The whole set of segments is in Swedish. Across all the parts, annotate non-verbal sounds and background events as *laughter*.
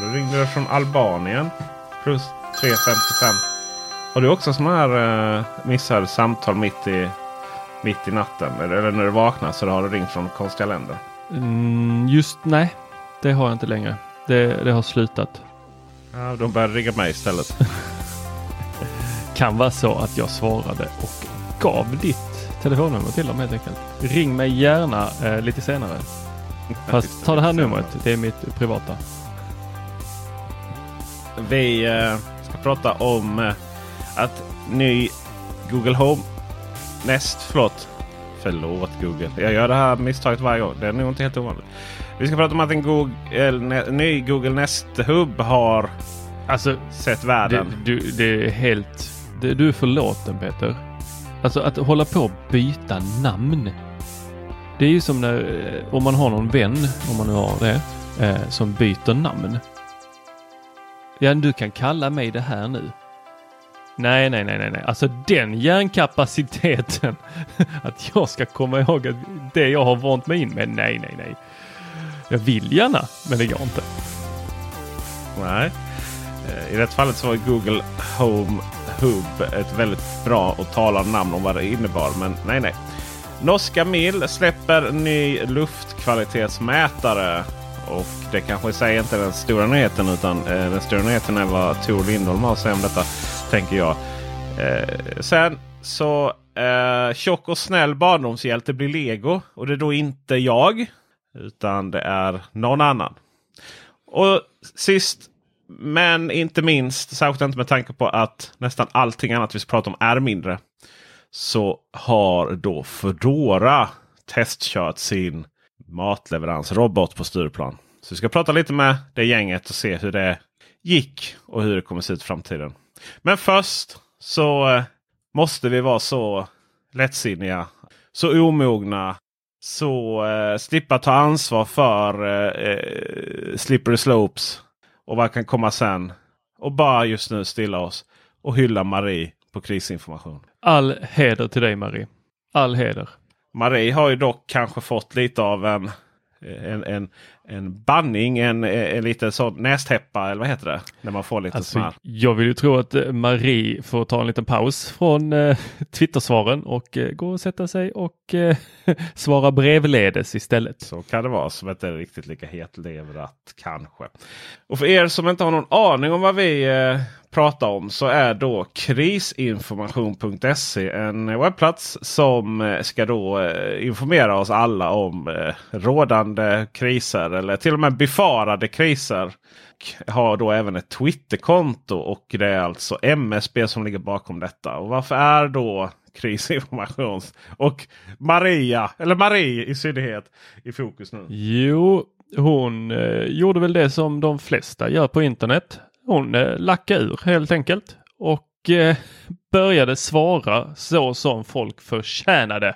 Nu ringde det från Albanien. Plus 355. Har du också sådana här uh, missade samtal mitt i, mitt i natten? Eller, när du vaknar så har du ringt från konstiga länder? Mm, just nej, det har jag inte längre. Det, det har slutat. Ja, de börjar ringa mig istället. *laughs* Kan vara så att jag svarade och gav ditt telefonnummer till dem helt enkelt. Ring mig gärna eh, lite senare. Fast ta det här numret, det är mitt privata. Vi eh, ska prata om eh, att ny Google Home Nest, förlåt. Förlåt Google. Jag gör det här misstaget varje gång. Det är nog inte helt ovanligt. Vi ska prata om att en Google, ne, ny Google Nest Hub har Alltså, sett världen. du, det är helt... Det, du är förlåten Peter. Alltså att hålla på och byta namn. Det är ju som när, eh, om man har någon vän, om man nu har det, eh, som byter namn. Ja, du kan kalla mig det här nu. Nej, nej, nej, nej, nej. Alltså den hjärnkapaciteten *laughs* att jag ska komma ihåg att det jag har vant mig in med. Nej, nej, nej. Jag vill gärna, men det går inte. Nej. Eh, I det fallet så var Google Home Hub ett väldigt bra och talande namn om vad det innebar. Men nej, nej. Norska Mill släpper ny luftkvalitetsmätare. Och det kanske i sig inte är den stora nyheten utan eh, den stora nyheten är vad Tor Lindholm har att säga om detta. Tänker jag. Eh, sen så eh, tjock och snäll barndomshjälte blir lego. Och det är då inte jag. Utan det är någon annan. Och sist men inte minst, särskilt inte med tanke på att nästan allting annat vi ska prata om är mindre. Så har då Foodora testkört sin matleveransrobot på Stureplan. Så vi ska prata lite med det gänget och se hur det gick och hur det kommer se ut i framtiden. Men först så eh, måste vi vara så lättsinniga, så omogna, så eh, slippa ta ansvar för eh, eh, slippery slopes och vad kan komma sen. Och bara just nu stilla oss och hylla Marie på krisinformation. All heder till dig Marie. All heder. Marie har ju dock kanske fått lite av en, en, en, en banning, en, en liten sån nästäppa eller vad heter det? När man får lite Alltså, jag vill ju tro att eh, Marie får ta en liten paus från eh, *laughs* Twittersvaren och eh, gå och sätta sig och eh, *laughs* svara brevledes istället. Så kan det vara som inte är riktigt lika hetleverat kanske. Och för er som inte har någon aning om vad vi prata om så är då krisinformation.se en webbplats som eh, ska då eh, informera oss alla om eh, rådande kriser eller till och med befarade kriser. Och Har då även ett Twitterkonto och det är alltså MSB som ligger bakom detta. Och varför är då krisinformation och Maria, eller Marie i synnerhet, i fokus nu? Jo, hon eh, gjorde väl det som de flesta gör på internet. Hon eh, lackade ur helt enkelt och eh, började svara så som folk förtjänade.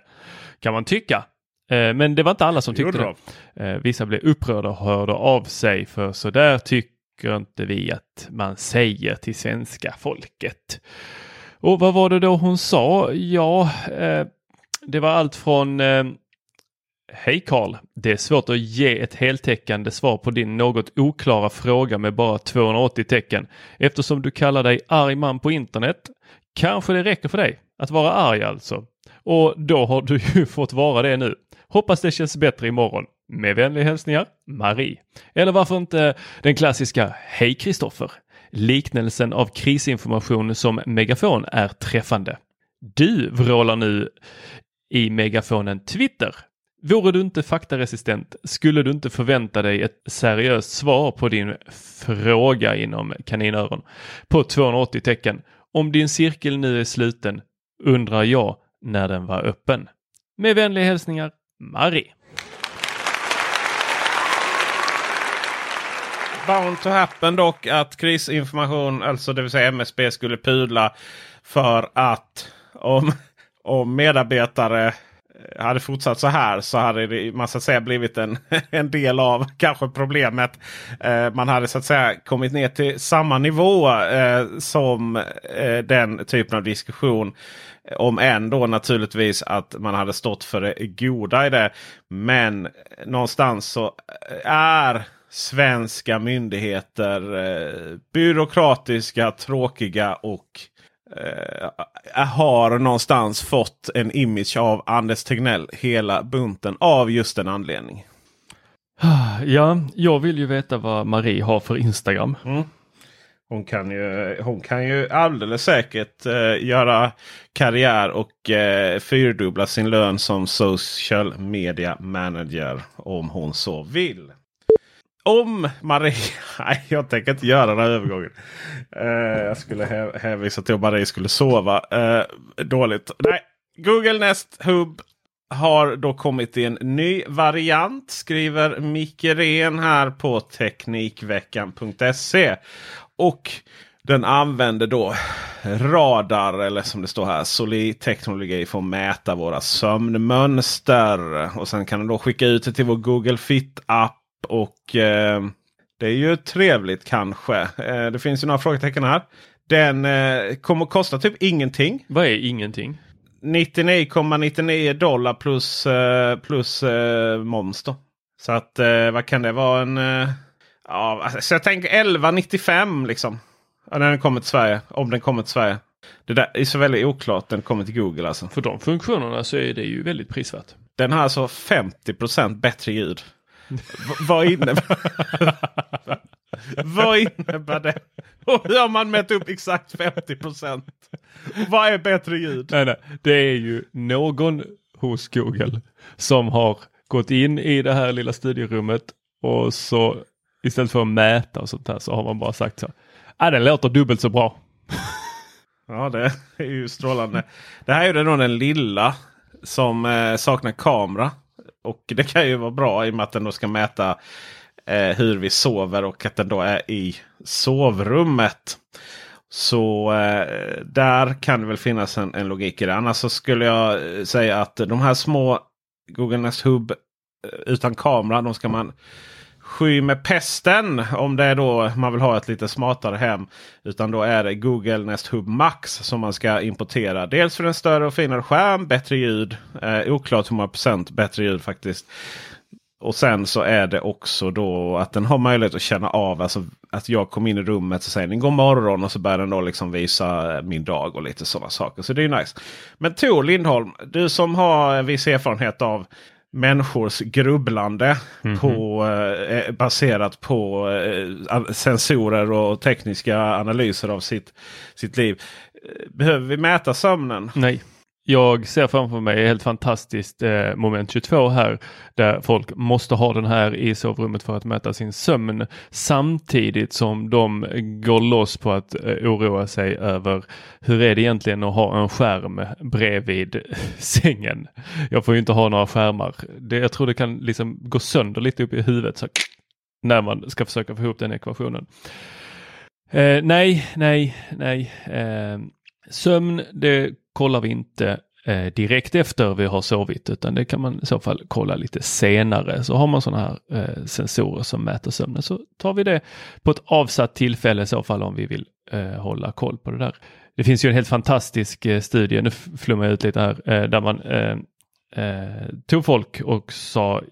Kan man tycka. Eh, men det var inte alla som tyckte Gjorde det. Eh, Vissa blev upprörda och hörde av sig för så där tycker inte vi att man säger till svenska folket. Och vad var det då hon sa? Ja, det var allt från Hej Karl! Det är svårt att ge ett heltäckande svar på din något oklara fråga med bara 280 tecken. Eftersom du kallar dig arg man på internet kanske det räcker för dig att vara arg alltså. Och då har du ju *laughs* fått vara det nu. Hoppas det känns bättre imorgon. Med vänliga hälsningar Marie. Eller varför inte den klassiska Hej Kristoffer! Liknelsen av krisinformation som megafon är träffande. Du vrålar nu i megafonen Twitter. Vore du inte faktaresistent skulle du inte förvänta dig ett seriöst svar på din fråga inom kaninöron på 280 tecken. Om din cirkel nu är sluten undrar jag när den var öppen. Med vänliga hälsningar Marie. Bound to happen dock att krisinformation, alltså det vill säga MSB, skulle pudla för att om, om medarbetare Eh, hade fortsatt så här så hade det man så att säga blivit en, *laughs* en del av *laughs* kanske problemet. Eh, man hade så att säga kommit ner till samma nivå eh, som eh, den typen av diskussion. Eh, om än då naturligtvis att man hade stått för det goda i det. Men någonstans så eh, är svenska myndigheter eh, byråkratiska, tråkiga och eh, har någonstans fått en image av Anders Tegnell hela bunten av just en anledning. *sighs* Ja, jag vill ju veta vad Marie har för Instagram. Mm. Hon kan ju, hon kan ju alldeles säkert eh, göra karriär och eh, fyrdubbla sin lön som social media manager om hon så vill. Om Marie... *laughs* Nej, jag tänker inte göra den här övergången. Uh, jag skulle hä hänvisa till om Marie skulle sova. uh, dåligt. Nej, Google Nest Hub har då kommit i en ny variant. Skriver Micke Ren här på Teknikveckan.se. Och den använder då radar eller som det står här Solid teknologi för att mäta våra sömnmönster. Och sen kan den då skicka ut det till vår Google Fit-app. Och eh, det är ju trevligt kanske. Eh, det finns ju några frågetecken här. Den eh, kommer att kosta typ ingenting. Vad är ingenting? 99,99 dollar plus, eh, plus eh, moms då. Så att eh, vad kan det vara? en... Ja, alltså, jag tänker 11,95 liksom. Ja, när den kommer till Sverige. Om den kommer till Sverige. Det där är så väldigt oklart den kommer till Google alltså. För de funktionerna så är det ju väldigt prisvärt. Den har alltså 50% bättre ljud. Vad innebär Vad innebär det? Och hur har man mätt upp exakt 50% Vad är bättre ljud? Nej, nej. Det är ju någon hos Google som har gått in i det här lilla studierummet och så istället för att mäta och sånt här så har man bara sagt så. Ah, den låter dubbelt så bra. *laughs* Ja, det är ju strålande. Det här är ju den lilla som eh, saknar kamera. Och det kan ju vara bra i och med att den då ska mäta eh, hur vi sover och att den då är i sovrummet. Så eh, där kan det väl finnas en, en, logik i det. Annars så skulle jag eh, säga att de här små Google Nest Hub eh, utan kamera, de ska man sky med pesten om det är då man vill ha ett lite smartare hem. Utan då är det Google Nest Hub Max som man ska importera. Dels för en större och finare skärm, bättre ljud. Eh, oklart hur många procent bättre ljud faktiskt. Och sen så är det också då att den har möjlighet att känna av. Alltså att jag kom in i rummet och säger den god morgon och så börjar den då liksom visa min dag och lite sådana saker. Så det är ju nice. Men Tor Lindholm, du som har en viss erfarenhet av människors grubblande mm -hmm. på, eh, baserat på eh, sensorer och tekniska analyser av sitt, sitt liv. Behöver vi mäta sömnen? Nej. Jag ser framför mig helt fantastiskt eh, moment 22 här där folk måste ha den här i sovrummet för att mäta sin sömn samtidigt som de går loss på att eh, oroa sig över hur är det egentligen att ha en skärm bredvid *laughs* sängen. Jag får ju inte ha några skärmar. Det, jag tror det kan liksom gå sönder lite upp i huvudet så, *tsk* när man ska försöka få ihop den ekvationen. Eh, nej, nej, nej. Eh, Sömn, det kollar vi inte eh, direkt efter vi har sovit utan det kan man i så fall kolla lite senare. Så har man sådana här eh, sensorer som mäter sömnen så tar vi det på ett avsatt tillfälle i så fall om vi vill eh, hålla koll på det där. Det finns ju en helt fantastisk eh, studie, nu flummar jag ut lite här, eh, där man eh, eh, tog folk och sa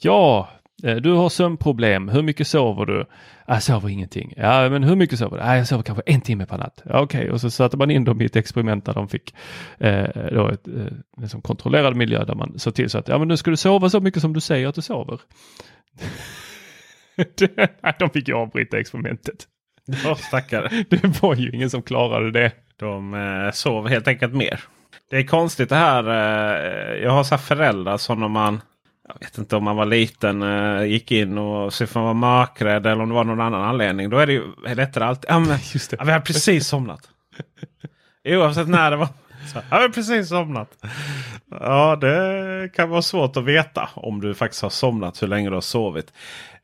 ja, du har sömnproblem, hur mycket sover du? Jag sover ingenting. Ja, men hur mycket sover du? Ja, jag sover kanske en timme per natt. Ja, Okej, okay. och så satte man in dem i ett experiment där de fick eh, då ett eh, liksom kontrollerad miljö där man såg till så att ja, men nu ska du sova så mycket som du säger att du sover. *laughs* de fick ju avbryta experimentet. Ja, stackare. *laughs* Det var ju ingen som klarade det. De eh, sov helt enkelt mer. Det är konstigt det här. Eh, jag har så föräldrar som när man jag vet inte om man var liten eh, gick in och så får man var mörkrädd eller om det var någon annan anledning. Då är det ju lättare alltid. Ja, men, Just det. Ja, vi har precis somnat. *laughs* Oavsett när det var. Så, jag har precis somnat. Ja, det kan vara svårt att veta om du faktiskt har somnat hur länge du har sovit.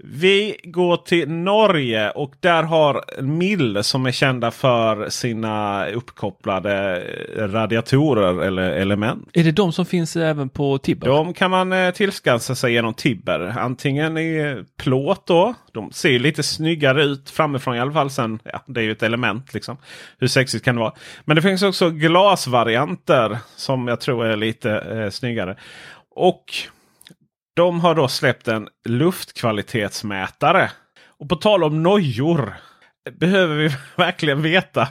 Vi går till Norge och där har Mill som är kända för sina uppkopplade radiatorer eller element. Är det de som finns även på Tibber? De kan man eh, tillskansa sig genom Tibber. Antingen i plåt då. De ser lite snyggare ut framifrån i alla fall. Sen, ja, det är ju ett element liksom. Hur sexigt kan det vara? Men det finns också glasvarianter som jag tror är lite eh, snyggare. Och de har då släppt en luftkvalitetsmätare. Och på tal om nojor. Behöver vi *laughs* verkligen veta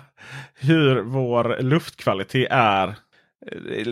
hur vår luftkvalitet är?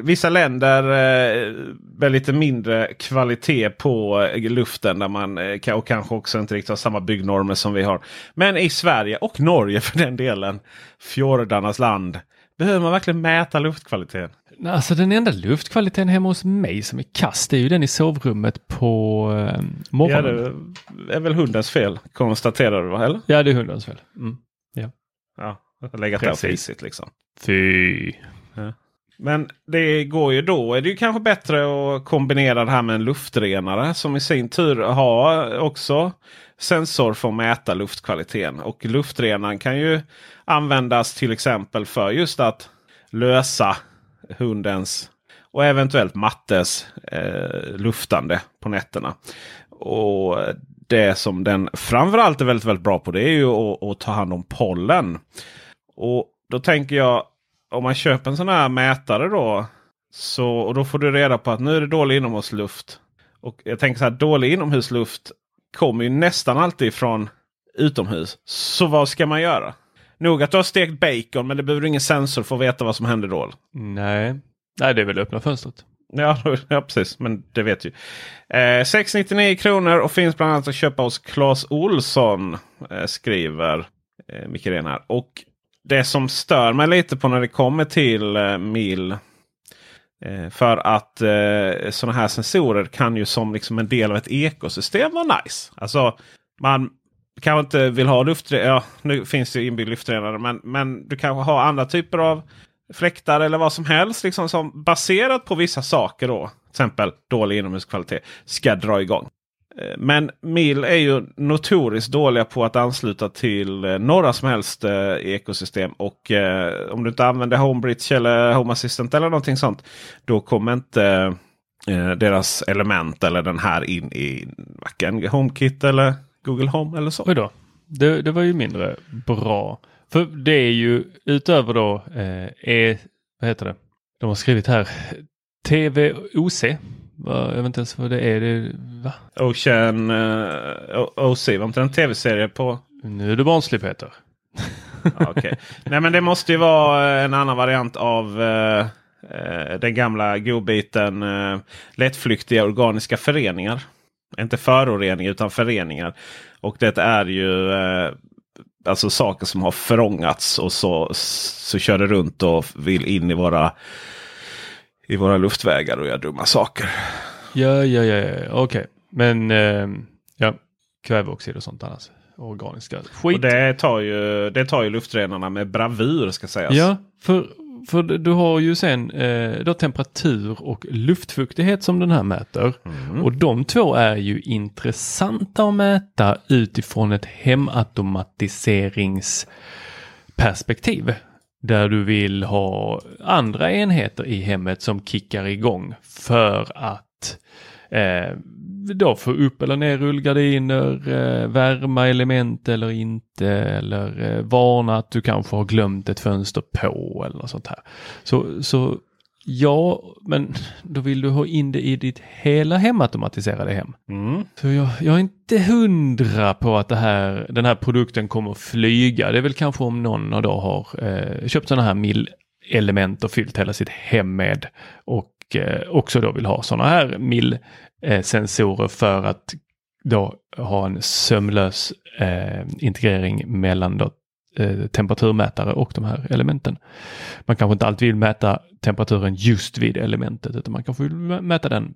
Vissa länder eh, med lite mindre kvalitet på eh, luften där man eh, och kanske också inte riktigt har samma byggnormer som vi har. Men i Sverige och Norge för den delen, fjordarnas land, behöver man verkligen mäta luftkvaliteten? Alltså den enda luftkvaliteten hemma hos mig som är kass det är ju den i sovrummet på eh, morgonen. Ja, det är väl hundens fel konstaterar du va? Eller? Ja det är hundens fel. Mm. Ja. ja, lägga till fisigt liksom. Fy. Ja. Men det går ju då är det ju kanske bättre att kombinera det här med en luftrenare som i sin tur har också sensor för att mäta luftkvaliteten. Och luftrenaren kan ju användas till exempel för just att lösa hundens och eventuellt mattes eh, luftande på nätterna. Och det som den framförallt är väldigt, väldigt bra på det är ju att, att ta hand om pollen. Och då tänker jag om man köper en sån här mätare då. Så, och då får du reda på att nu är det dålig inomhusluft. Och jag tänker så här dålig inomhusluft kommer ju nästan alltid från utomhus. Så vad ska man göra? Nog att du har stekt bacon men det behöver ingen sensor för att veta vad som händer då. Nej, Nej det är väl öppna fönstret. Ja, *laughs* ja precis, men det vet ju. Eh, 699 kronor och finns bland annat att köpa hos Clas Olsson. Eh, skriver eh, Micke här. Och det som stör mig lite på när det kommer till eh, mil. Eh, för att eh, sådana här sensorer kan ju som liksom en del av ett ekosystem vara nice. Alltså man kanske inte vill ha luftrenare. Ja, nu finns det inbyggd luftrenare. Men, men du kanske har andra typer av fläktar eller vad som helst. Liksom som baserat på vissa saker då. Till exempel dålig inomhuskvalitet. Ska dra igång. Eh, men MIL är ju notoriskt dåliga på att ansluta till eh, några som helst eh, ekosystem. Och eh, om du inte använder Homebridge eller Home Assistant eller någonting sånt. Då kommer inte eh, deras element eller den här in i varken HomeKit eller Google Home eller så. Oj då. Det, det var ju mindre bra. För det är ju utöver då, eh, e, vad heter det? De har skrivit här TVOC. Jag vet inte ens vad det är. Det, va? Ocean uh, OC, var inte en tv-serie på? Nu är det barnslig Peter. okay. Nej men det måste ju vara en annan variant av uh, uh, den gamla godbiten uh, lättflyktiga organiska föreningar. Inte föroreningar utan föreningar. Och det är ju eh, alltså saker som har förångats och så, så kör det runt och vill in i våra, i våra luftvägar och göra dumma saker. Ja, ja, ja, ja. okej. Okay. Men eh, ja, kväveoxid och sånt annars. Organiska skit. Och det tar ju, det tar ju luftrenarna med bravur ska sägas. Ja, för för du har ju sen eh, då temperatur och luftfuktighet som den här mäter. Mm. Och de två är ju intressanta att mäta utifrån ett hemautomatiseringsperspektiv där du vill ha andra enheter i hemmet som kickar igång för att eh, då få upp eller ner rullgardiner, eh, värma element eller inte eller eh, varna att du kanske har glömt ett fönster på eller något sånt här. Så, så ja, men då vill du ha in det i ditt hela hemautomatiserade hem. Mm. Så jag, jag är inte hundra på att det här, den här produkten kommer att flyga. Det är väl kanske om någon då har eh, köpt sådana här mill-element och fyllt hela sitt hem med och eh, också då vill ha sådana här mill-sensorer för att då ha en sömlös eh, integrering mellan då, eh, temperaturmätare och de här elementen. Man kanske inte alltid vill mäta temperaturen just vid elementet utan man kanske vill mäta den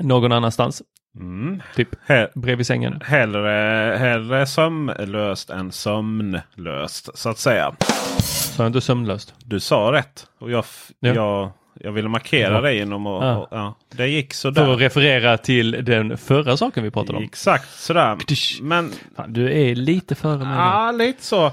någon annanstans. Mm. Typ bredvid sängen. hellre, hellre sömlöst än sömnlöst så att säga. Så är inte sömnlöst. Du sa rätt och jag, Ja. jag, jag ville markera Ja. det genom att... Ja. och- Ja. Det gick För att sådär. referera till den förra saken vi pratade om. Exakt sådär. Men Fan, du är lite före mig. ja, lite så.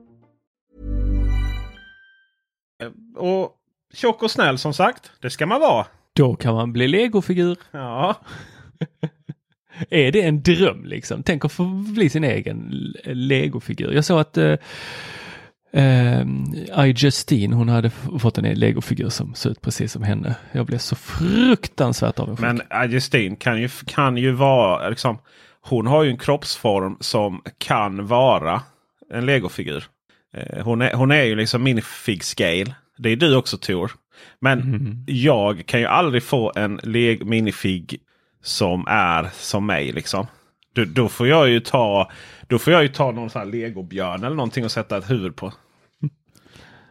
Och tjock och snäll som sagt. Det ska man vara. Då kan man bli legofigur. Ja. *laughs* Är det en dröm liksom? Tänk att få bli sin egen legofigur. Jag såg att uh, I Justine, hon hade fått en legofigur som såg ut precis som henne. Jag blev så fruktansvärt avundsjuk. Men Justin kan ju, kan ju vara liksom. Hon har ju en kroppsform som kan vara en legofigur. Eh, Hon är, hon är ju liksom minifig scale. Det är du också Tor. Men jag kan ju aldrig få en leg minifig som är som mig. liksom. Då, då får jag ju ta Då får jag ju ta någon sån här legobjörn eller någonting och sätta ett huvud på.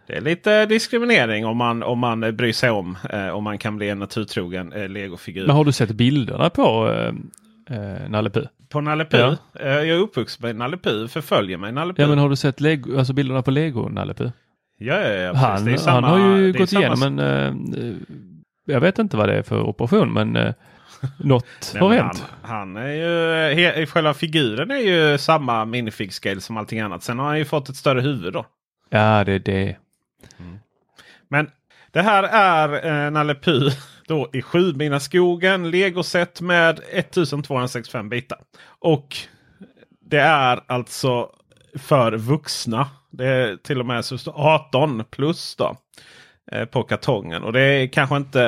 Det är lite diskriminering om man, om man bryr sig om eh, om man kan bli en naturtrogen eh, legofigur. Men har du sett bilderna på uh, uh, Nalle Puh? På Nalle? Ja. Eh, jag är uppvuxen med Nalle Puh. Förföljer mig Nalle Puh. Ja men har du sett Lego, alltså bilderna på Lego Nalle Puh? Ja, ja, ja. Han, är han samma- har ju gått samma- igenom en, eh, jag vet inte vad det är för operation men eh, *laughs* Något har hänt. Han, han är ju, he, själva figuren är ju samma minifig scale som allting annat. Sen har han ju fått ett större huvud då. Ja, det är det. Men det här är eh, Nalle Puh *laughs* då i Sjumina skogen. Legoset med 1265 bitar. Och det är alltså för vuxna. Det är till och med så står 18 plus då. eh, På kartongen. Och det är kanske inte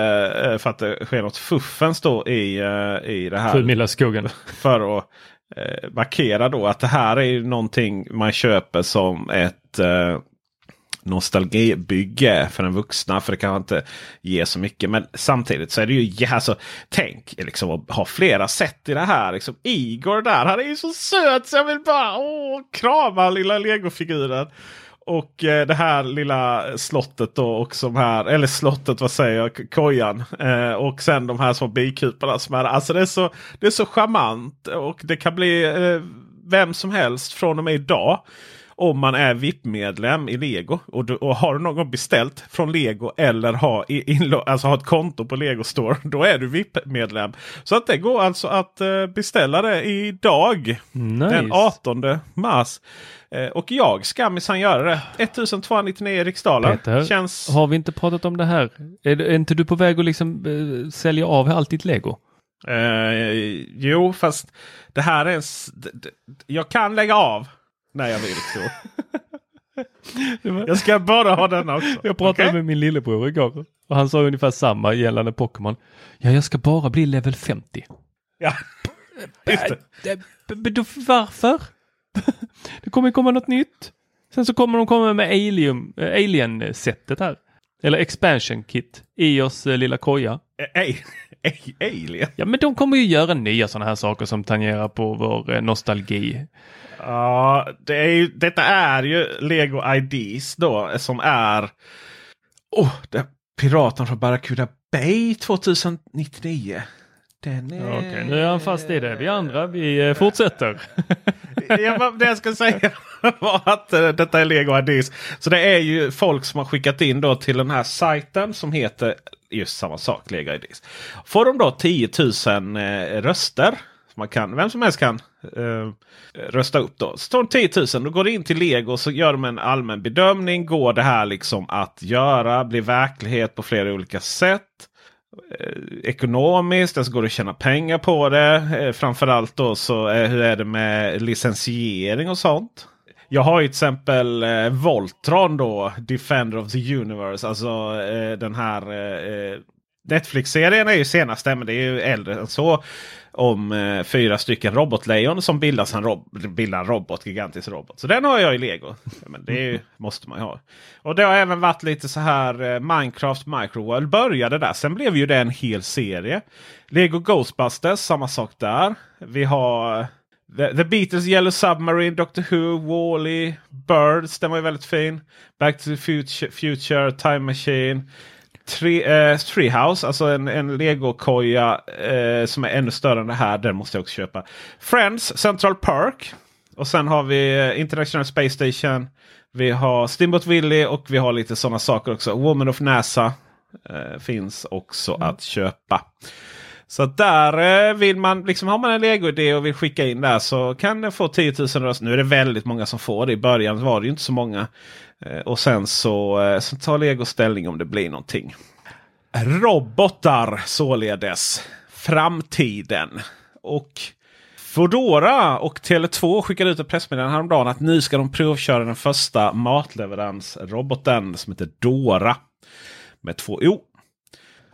eh, för att det sker något fuffens då i, eh, i det här. Sjumila skogen. *laughs* För att eh, markera då att det här är ju någonting man köper som ett eh, nostalgibygge för den vuxna. För det kan inte ge så mycket. Men samtidigt så är det ju, alltså, tänk liksom att ha flera sätt i det här. Liksom, Igor där, han är ju så söt så jag vill bara åh, krama lilla legofiguren. Och eh, det här lilla slottet då och som här, eller slottet vad säger jag, kojan. Eh, och sen de här små bikuporna som är, alltså det är så, det är så charmant och det kan bli eh, vem som helst från och med idag. Om man är VIP-medlem i Lego och, du, och har någon beställt från Lego eller har, i, inlo- alltså har ett konto på Lego Store. Då är du VIP-medlem. Så att det går alltså att eh, beställa det idag. Nice. Den 18 mars. Eh, och jag ska minsann göra det. 1299 riksdaler. Peter, Känns... har vi inte pratat om det här? Är, är inte du på väg att liksom eh, sälja av allt ditt lego? Eh, jo, fast det här är en... Jag kan lägga av när jag vill. *laughs* Så. jag ska bara ha denna också. Jag pratade Okej? med min lillebror igår och han sa ungefär samma gällande Pokémon. Ja, jag ska bara bli level 50. Ja, *laughs* just det. Men då, varför? *laughs* det kommer komma något nytt. Sen så kommer de komma med alien, äh, alien-sättet här. Eller expansion kit i oss lilla koja. Ej, *laughs* Alien. Ja, men de kommer ju göra nya sådana här saker som tangerar på vår eh, nostalgi. Ja, det är ju, detta är ju Lego IDs då som är... Oh, det Piraten från Barracuda Bay 2099. Den är... Okej, nu är han fast i det. Vi andra, vi eh, fortsätter. *laughs* *laughs* det jag ska säga *laughs* var att eh, detta är Lego IDs. Så det är ju folk som har skickat in då till den här sajten som heter just samma sak, Lego IDs. Får de då 10 000 eh, röster, man kan, vem som helst kan eh, rösta upp då. Så tar de 10 000, då går det in till Lego och så gör de en allmän bedömning. Går det här liksom att göra, bli verklighet på flera olika sätt? Eh, ekonomiskt, alltså går det att tjäna pengar på det? Eh, framförallt då så eh, hur är det med licensiering och sånt? Jag har ju till exempel eh, Voltron då, Defender of the Universe. Alltså eh, den här eh, Netflix-serien är ju senaste men det är ju äldre än så. Om eh, fyra stycken robotlejon som bildas en, rob bildar en robot, gigantisk robot. Så den har jag i lego. Men det ju, *laughs* måste man ju ha. Och det har även varit lite så här eh, Minecraft Microworld började där. Sen blev ju det en hel serie. Lego Ghostbusters, samma sak där. Vi har The, The Beatles Yellow Submarine, Doctor Who, Wall-E, Birds. Den var ju väldigt fin. Back to the Future, future Time Machine. Tre, eh, Treehouse, alltså en, en Lego-koja eh, som är ännu större än det här. Den måste jag också köpa. Friends, Central Park. Och sen har vi eh, International Space Station. Vi har Steamboat Willie och vi har lite sådana saker också. Woman of NASA eh, finns också att köpa. Så där eh, vill man, liksom har man en Lego-idé och vill skicka in där så kan den få 10 000 röster. Nu är det väldigt många som får det. I början var det ju inte så många. Eh, och sen så, eh, så tar Lego ställning om det blir någonting. Robotar således. Framtiden. Och Foodora och Tele2 skickade ut ett pressmeddelande häromdagen att nu ska de provköra den första matleveransroboten som heter Dora. Med två O.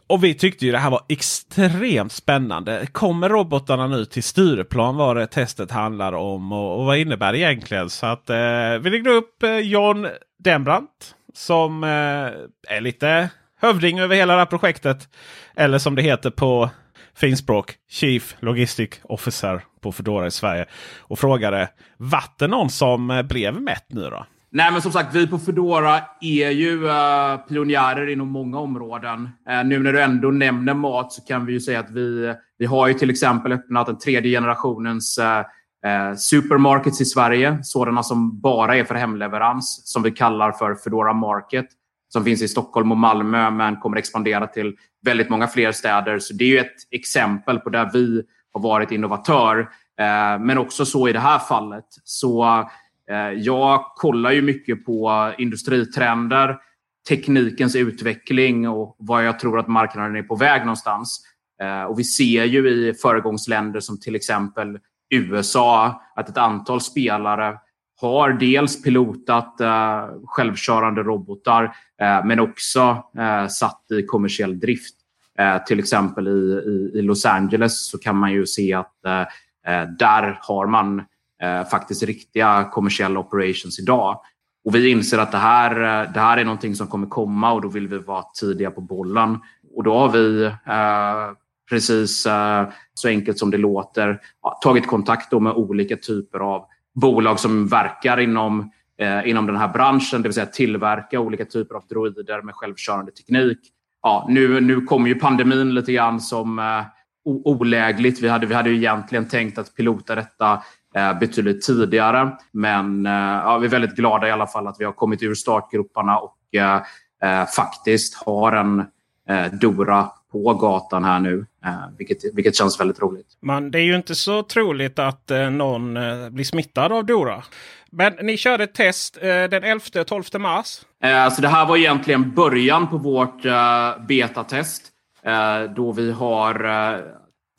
Och vi tyckte ju det här var extremt spännande. Kommer robotarna nu till Stureplan vad det testet handlar om och, och vad innebär det egentligen? Så att eh, vi ringde upp eh, John Dembrandt som eh, är lite hövding över hela det här projektet. Eller som det heter på finspråk, Chief Logistic Officer på Foodora i Sverige. Och frågade, vart det någon som eh, blev mätt nu då? Nej, men som sagt, vi på Foodora är ju uh, pionjärer inom många områden. Uh, nu när du ändå nämner mat så kan vi ju säga att vi, vi har ju till exempel öppnat den tredje generationens uh, supermarkets i Sverige. Sådana som bara är för hemleverans, som vi kallar för Foodora Market. som finns i Stockholm och Malmö men kommer expandera till väldigt många fler städer. Så det är ju ett exempel på där vi har varit innovatör. Men också så i det här fallet. Så Eh, jag kollar ju mycket på industritrender, teknikens utveckling och vad jag tror att marknaden är på väg någonstans. Eh, och vi ser ju i föregångsländer som till exempel USA att ett antal spelare har dels pilotat eh, självkörande robotar eh, men också eh, satt i kommersiell drift. Eh, till exempel i, i, i, Los Angeles så kan man ju se att eh, eh där har man Eh, faktiskt riktiga kommersiella operations idag. Och vi inser att det här, eh, det här är någonting som kommer komma och då vill vi vara tidiga på bollen. Och då har vi eh, precis så enkelt som det låter tagit kontakt med olika typer av bolag som verkar inom, eh, inom den här branschen, det vill säga tillverka olika typer av droider med självkörande teknik. Ja, nu, nu kom ju pandemin lite grann som eh, olägligt. Vi hade, vi hade ju egentligen tänkt att pilota detta betydligt tidigare. Men eh, ja, vi är väldigt glada i alla fall att vi har kommit ur startgroparna och eh, eh faktiskt har en eh, Dora på gatan här nu. Eh, vilket, vilket känns väldigt roligt. Men det är ju inte så troligt att eh, någon eh, blir smittad av Dora. Men ni körde ett test eh, den 11-12 mars. Eh, alltså det här var egentligen början på vårt eh, betatest. Eh, då vi har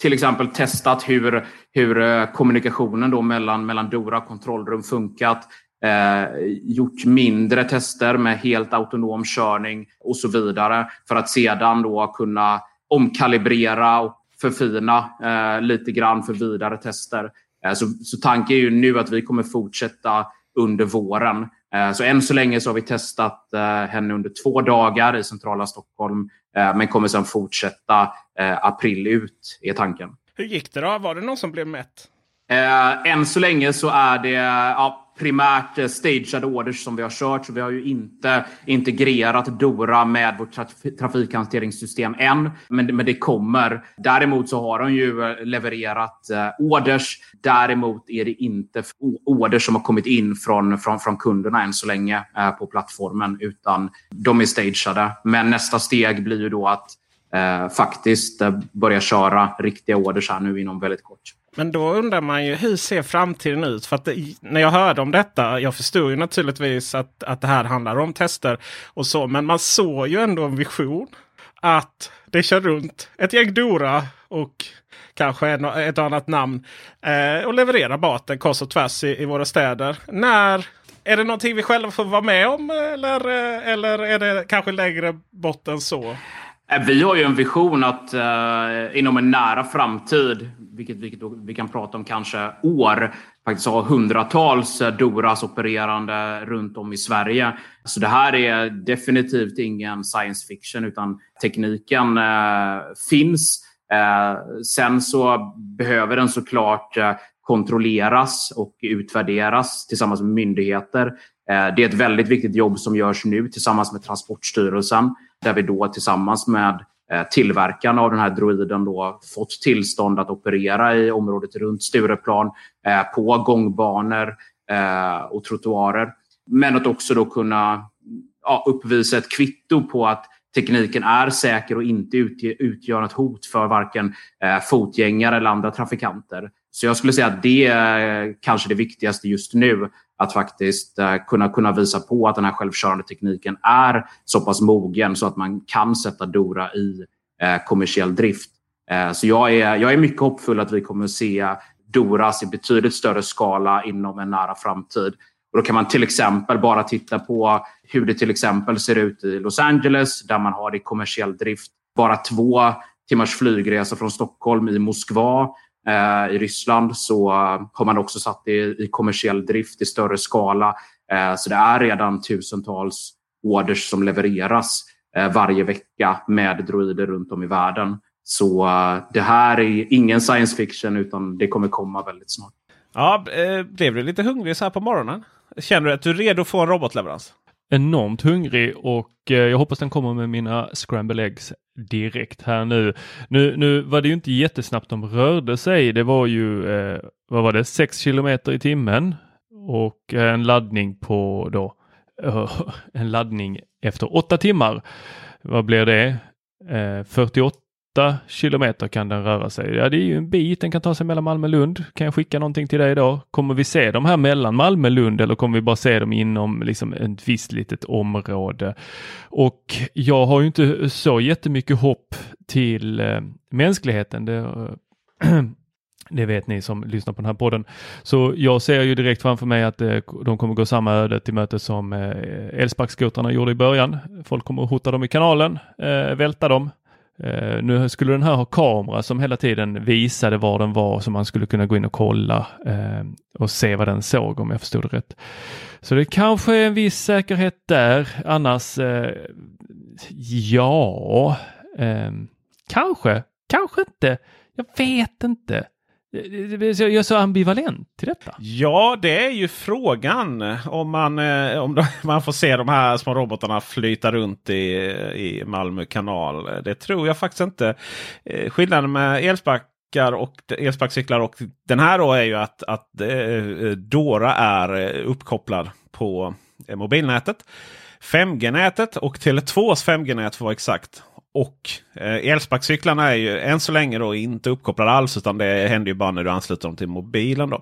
till exempel testat hur, hur eh, kommunikationen då mellan, mellan Dora och kontrollrum funkat. Eh, gjort mindre tester med helt autonom körning och så vidare för att sedan då kunna omkalibrera och förfina eh, lite grann för vidare tester. Eh, så, så tanken är ju nu att vi kommer fortsätta under våren. Eh, så än så länge så har vi testat eh, henne under två dagar i centrala Stockholm eh, men kommer sedan fortsätta april ut, är tanken. Hur gick det då? Var det någon som blev mätt? än så länge så är det ja, primärt eh, stageade orders som vi har kört. Så vi har ju inte integrerat Dora med vårt traf trafikhanteringssystem än. Men, men det kommer. Däremot så har de ju eh, levererat eh, orders. Däremot är det inte orders som har kommit in från, från, från kunderna än så länge eh, på plattformen. Utan de är stageade. Men nästa steg blir ju då att eh, faktiskt eh, börja köra riktiga orders här nu inom väldigt kort. Men då undrar man ju hur ser framtiden ut? För att det, när jag hörde om detta, jag förstod ju naturligtvis att, att det här handlar om tester och så. Men man såg ju ändå en vision. Att det kör runt ett gäng Dora och kanske en, ett annat namn. Eh, och levererar maten kors och tvärs i, i, våra städer. När är det någonting vi själva får vara med om? Eller, eh, eller är det kanske längre bort än så? Eh, vi har ju en vision att eh, inom en nära framtid, vilket, vilket vi kan prata om kanske år, faktiskt ha hundratals eh, Doras opererande runt om i Sverige. Så det här är definitivt ingen science fiction utan tekniken eh, finns. Eh, sen så behöver den såklart eh, kontrolleras och utvärderas tillsammans med myndigheter. Eh, det är ett väldigt viktigt jobb som görs nu tillsammans med Transportstyrelsen där vi då tillsammans med eh, tillverkarna av den här droiden då fått tillstånd att operera i området runt Stureplan eh, på gångbanor och trottoarer. Men att också då kunna ja, uppvisa ett kvitto på att tekniken är säker och inte utgör något hot för varken fotgängare eller andra trafikanter. Så jag skulle säga att det är kanske det viktigaste just nu. Att faktiskt eh, kunna, kunna visa på att den här självkörande tekniken är så pass mogen så att man kan sätta Dora i eh, kommersiell drift. Eh, så jag är, jag är mycket hoppfull att vi kommer att se Doras i betydligt större skala inom en nära framtid. Och då kan man till exempel bara titta på hur det till exempel ser ut i Los Angeles där man har det i kommersiell drift. Bara två timmars flygresa från Stockholm i Moskva i Ryssland så har man också satt det i kommersiell drift i större skala. Eh, så det är redan tusentals orders som levereras eh, varje vecka med droider runt om i världen. Så det här är ingen science fiction utan det kommer komma väldigt snart. Ja, blev du lite hungrig så här på morgonen? Känner du att du är redo att få en robotleverans? enormt hungrig och eh, jag hoppas den kommer med mina scramble eggs direkt här nu. Nu, nu var det ju inte jättesnabbt de rörde sig. Det var ju, eh, vad var det, 6 kilometer i timmen och en laddning på då, eh, *laughs* en laddning efter 8 timmar. Vad blir det? Eh, 48 kilometer kan den röra sig. Ja, det är ju en bit. Den kan ta sig mellan Malmö och Lund. Kan jag skicka någonting till dig då? Kommer vi se de här mellan Malmö och Lund eller kommer vi bara se dem inom liksom ett visst litet område? Och jag har ju inte så jättemycket hopp till eh, mänskligheten. Det, *clears throat* det vet ni som lyssnar på den här podden. Så jag ser ju direkt framför mig att eh, de kommer gå samma öde till möte som eh, elsparkskotrarna gjorde i början. Folk kommer att hota dem i kanalen, eh, välta dem. Uh, nu skulle den här ha kamera som hela tiden visade var den var så man skulle kunna gå in och kolla uh, och se vad den såg om jag förstod det rätt. Så det kanske är en viss säkerhet där. Annars, uh, ja, kanske, kanske inte. Jag vet inte. Eh, jag är så ambivalent till detta. Ja, det är ju frågan. Om man, eh, om *laughs* man får se de här små robotarna flyta runt i, i Malmö kanal. Det tror jag faktiskt inte. Eh, skillnaden med elsparkar och elsparkcyklar och den här då är ju att, att Dora är uppkopplad på mobilnätet. 5G-nätet och Tele2s 5G-nät för att vara exakt. Och eh, elsparkcyklarna är ju än så länge då inte uppkopplade alls utan det händer ju bara när du ansluter dem till mobilen. Då.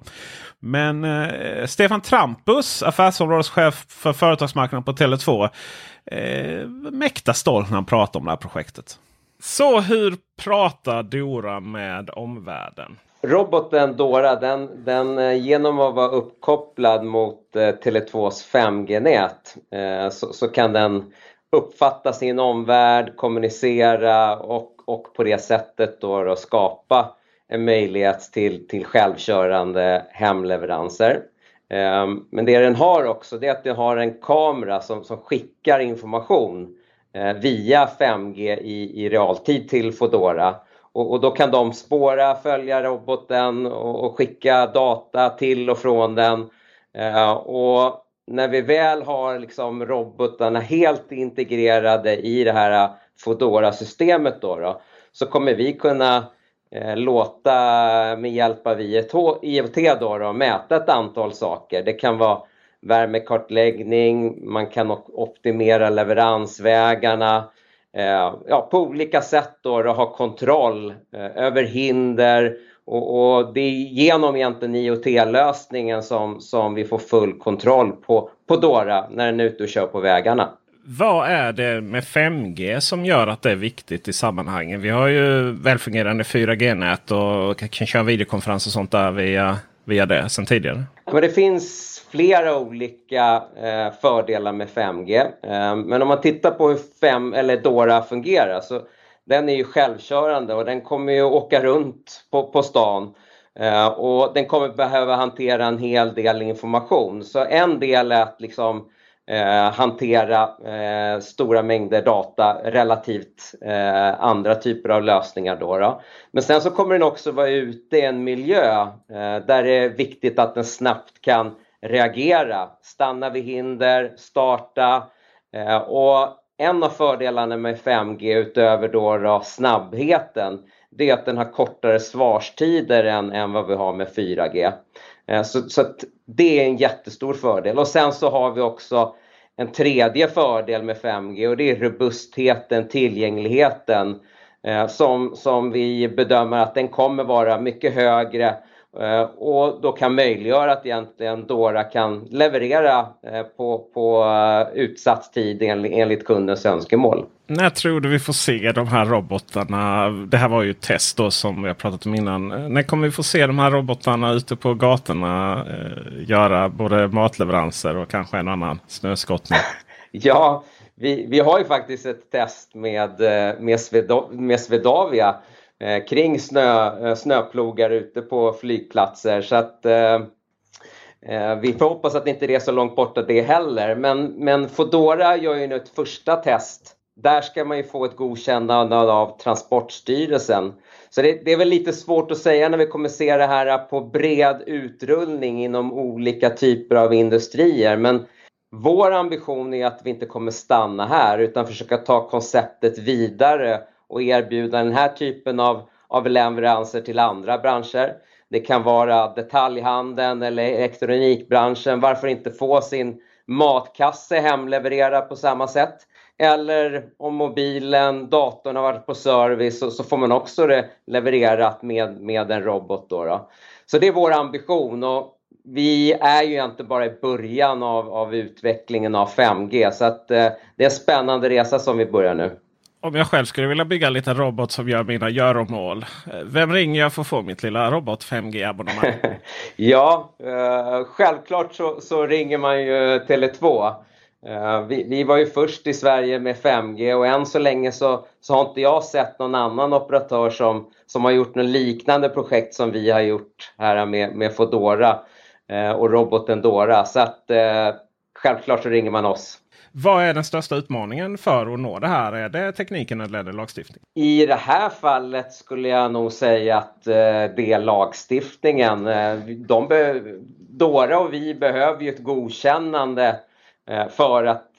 Men eh, Stefan Trampus, affärsområdeschef för företagsmarknaden på Tele2, eh, mäkta stolt när han pratar om det här projektet. Så hur pratar Dora med omvärlden? Roboten Dora, den, den, eh, genom att vara uppkopplad mot eh, Tele2s 5G-nät eh, så, så, kan den uppfatta sin omvärld, kommunicera och, och på det sättet då, då skapa en möjlighet till, till självkörande hemleveranser. Ehm, men det den har också det är att den har en kamera som, som skickar information eh, via 5G i, i realtid till Fodora. Och, och, då kan de spåra, följa roboten och, och skicka data till och från den. Ehm, och när vi väl har liksom robotarna helt integrerade i det här äh, Fodora-systemet då, då, så kommer vi kunna eh, låta med hjälp av IoT då, då, mäta ett antal saker. Det kan vara värmekartläggning, man kan optimera leveransvägarna, eh, ja, på olika sätt då, då ha kontroll eh, över hinder och, och, det är genom egentligen IoT-lösningen som, som vi får full kontroll på, på Dora när den är ute och kör på vägarna. Vad är det med 5G som gör att det är viktigt i sammanhanget? Vi har ju välfungerande 4G-nät och kan köra videokonferens och sånt där via, via det sedan tidigare. Men det finns flera olika eh, fördelar med 5G. Eh, men om man tittar på hur 5, eller Dora fungerar så den är ju självkörande och den kommer ju åka runt på, på stan. Eh, och den kommer behöva hantera en hel del information. Så en del är att liksom eh, hantera eh, stora mängder data relativt eh, andra typer av lösningar. Då, då, Men sen så kommer den också vara ute i en miljö eh, där det är viktigt att den snabbt kan reagera, stanna vid hinder, starta eh, och en av fördelarna med 5G utöver då, då snabbheten det är att den har kortare svarstider än, än vad vi har med 4G. Eh, så, så det är en jättestor fördel. Och sen så har vi också en tredje fördel med 5G och det är robustheten, tillgängligheten eh, som, som vi bedömer att den kommer vara mycket högre och då kan möjliggöra att egentligen Dora kan leverera eh, på, på eh, utsatt tid enligt kundens önskemål. När tror du vi får se de här robotarna? Det här var ju ett test då som vi har pratat om innan. När kommer vi få se de här robotarna ute på gatorna eh, göra både matleveranser och kanske en annan snöskottning? *laughs* ja, vi, vi har ju faktiskt ett test med, med, Svedavia eh, Eh, kring snö, eh, snöplogar ute på flygplatser. Så att eh, eh vi får hoppas att inte det är så långt borta det heller. Men, men Fodora gör ju nu ett första test. Där ska man ju få ett godkännande av Transportstyrelsen. Så det, det, är väl lite svårt att säga när vi kommer se det här på bred utrullning inom olika typer av industrier. Men vår ambition är att vi inte kommer stanna här utan försöka ta konceptet vidare och erbjuda den här typen av, av leveranser till andra branscher. Det kan vara detaljhandeln eller elektronikbranschen. Varför inte få sin matkasse hemlevererad på samma sätt? Eller om mobilen, datorn har varit på service så, så får man också det levererat med, med en robot. Då, då. Så det är vår ambition. Och vi är ju inte bara i början av, av utvecklingen av 5G så att eh, det är en spännande resa som vi börjar nu. Om jag själv skulle vilja bygga en liten robot som gör mina göromål. Eh, vem ringer jag för att få mitt lilla robot 5G-abonnemang? *laughs* ja, eh, självklart så, så, ringer man ju Tele2. Eh, vi, vi, var ju först i Sverige med 5G och än så länge så, så har inte jag sett någon annan operatör som, som har gjort något liknande projekt som vi har gjort här med, med Fodora eh, och roboten Dora. Så att eh, självklart så ringer man oss. Vad är den största utmaningen för att nå det här? Är det tekniken eller är det lagstiftning? I det här fallet skulle jag nog säga att eh, det är lagstiftningen. Eh, de be- Dora och vi behöver ju ett godkännande eh, för att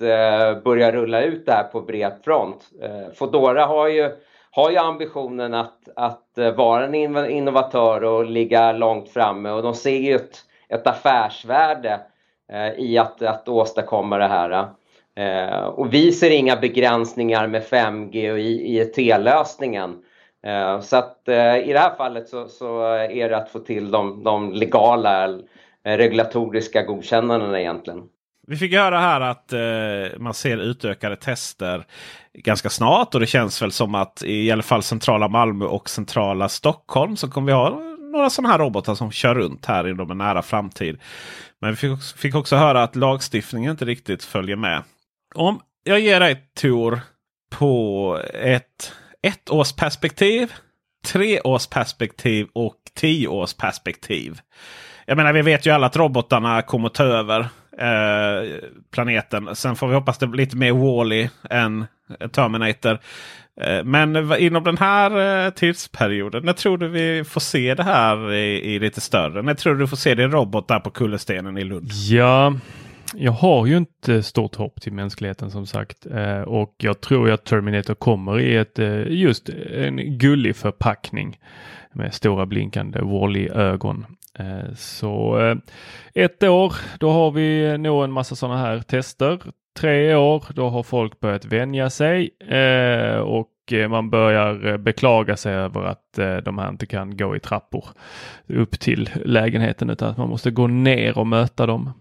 börja rulla ut det här på bred front. Fodora har ju, har ju ambitionen att, att vara en innovatör och ligga långt framme och de ser ju ett, ett affärsvärde i att, att åstadkomma det här. Eh, och vi ser inga begränsningar med 5G och IET-lösningen. Eh, så att eh, i det här fallet så, så, är det att få till de, de legala eh, regulatoriska godkännandena egentligen. Vi fick höra här att eh, man ser utökade tester ganska snart och det känns väl som att i alla fall centrala Malmö och centrala Stockholm så kommer vi ha några sådana här robotar som kör runt här inom en nära framtid. Men vi fick också, fick också höra att lagstiftningen inte riktigt följer med. Om jag ger dig Tor på ett ettårsperspektiv, treårsperspektiv och tioårsperspektiv. Jag menar vi vet ju alla att robotarna kommer ta över eh, planeten. Sen får vi hoppas det blir lite mer Wally än Terminator. Eh, men inom den här eh, tidsperioden, när tror du vi får se det här i, i lite större? När tror du du får se din robot där på kullerstenen i Lund? Ja, jag har ju inte stort hopp till mänskligheten som sagt eh, och jag tror att Terminator kommer i ett eh, just en gullig förpackning med stora blinkande Wall-E-ögon. Eh, så eh, ett år, då har vi nog en massa sådana här tester. Tre år, då har folk börjat vänja sig eh, och man börjar beklaga sig över att eh, de här inte kan gå i trappor upp till lägenheten utan att man måste gå ner och möta dem.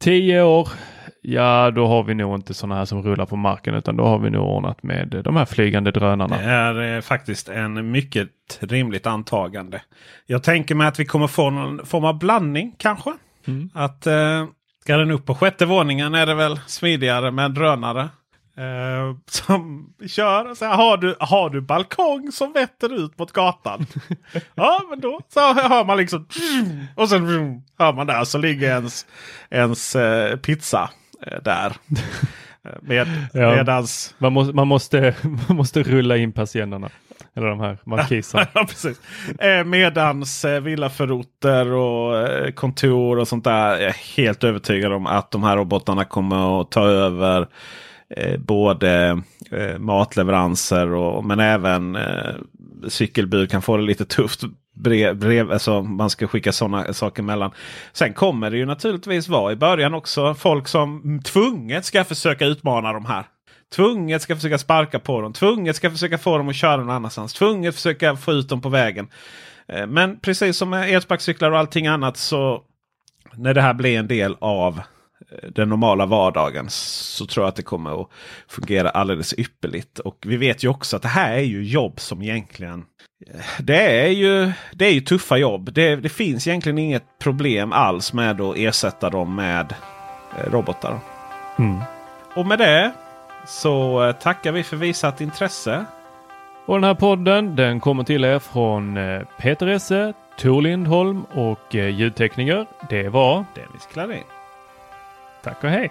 Tio år, ja då har vi nog inte sådana här som rullar på marken utan då har vi nog ordnat med de här flygande drönarna. Det är eh, faktiskt en mycket rimligt antagande. Jag tänker mig att vi kommer få någon form av blandning kanske. Mm. Att eh, Ska den upp på sjätte våningen är det väl smidigare med drönare. Eh, som kör och säger har du, har du balkong som vetter ut mot gatan? *laughs* ja men då så hör man liksom och sen hör man där så ligger ens, ens eh, pizza eh, där. Med, ja, medans... man, måste, man, måste, *laughs* man måste rulla in persiennerna. Eller de här markiserna. *laughs* ja, precis. Medans villaförorter och kontor och sånt där. Jag är helt övertygad om att de här robotarna kommer att ta över Eh, både eh, matleveranser och men även eh, cykelbud kan få det lite tufft. Brev, brev, alltså man ska skicka sådana saker mellan. Sen kommer det ju naturligtvis vara i början också folk som tvunget ska försöka utmana de här. Tvunget ska försöka sparka på dem. Tvunget ska försöka få dem att köra någon annanstans. Tvunget försöka få ut dem på vägen. Eh, men precis som med elsparkcyklar och allting annat så när det här blir en del av den normala vardagen så tror jag att det kommer att fungera alldeles ypperligt. Och vi vet ju också att det här är ju jobb som egentligen det är ju, det är ju tuffa jobb. Det, det finns egentligen inget problem alls med att ersätta dem med eh, robotar. Mm. Och med det så eh, tackar vi för visat intresse. Och den här podden den kommer till er från eh, Peter Esse, Tor Lindholm och ljudtekniker. Det var Dennis Klarin. Tack och hej!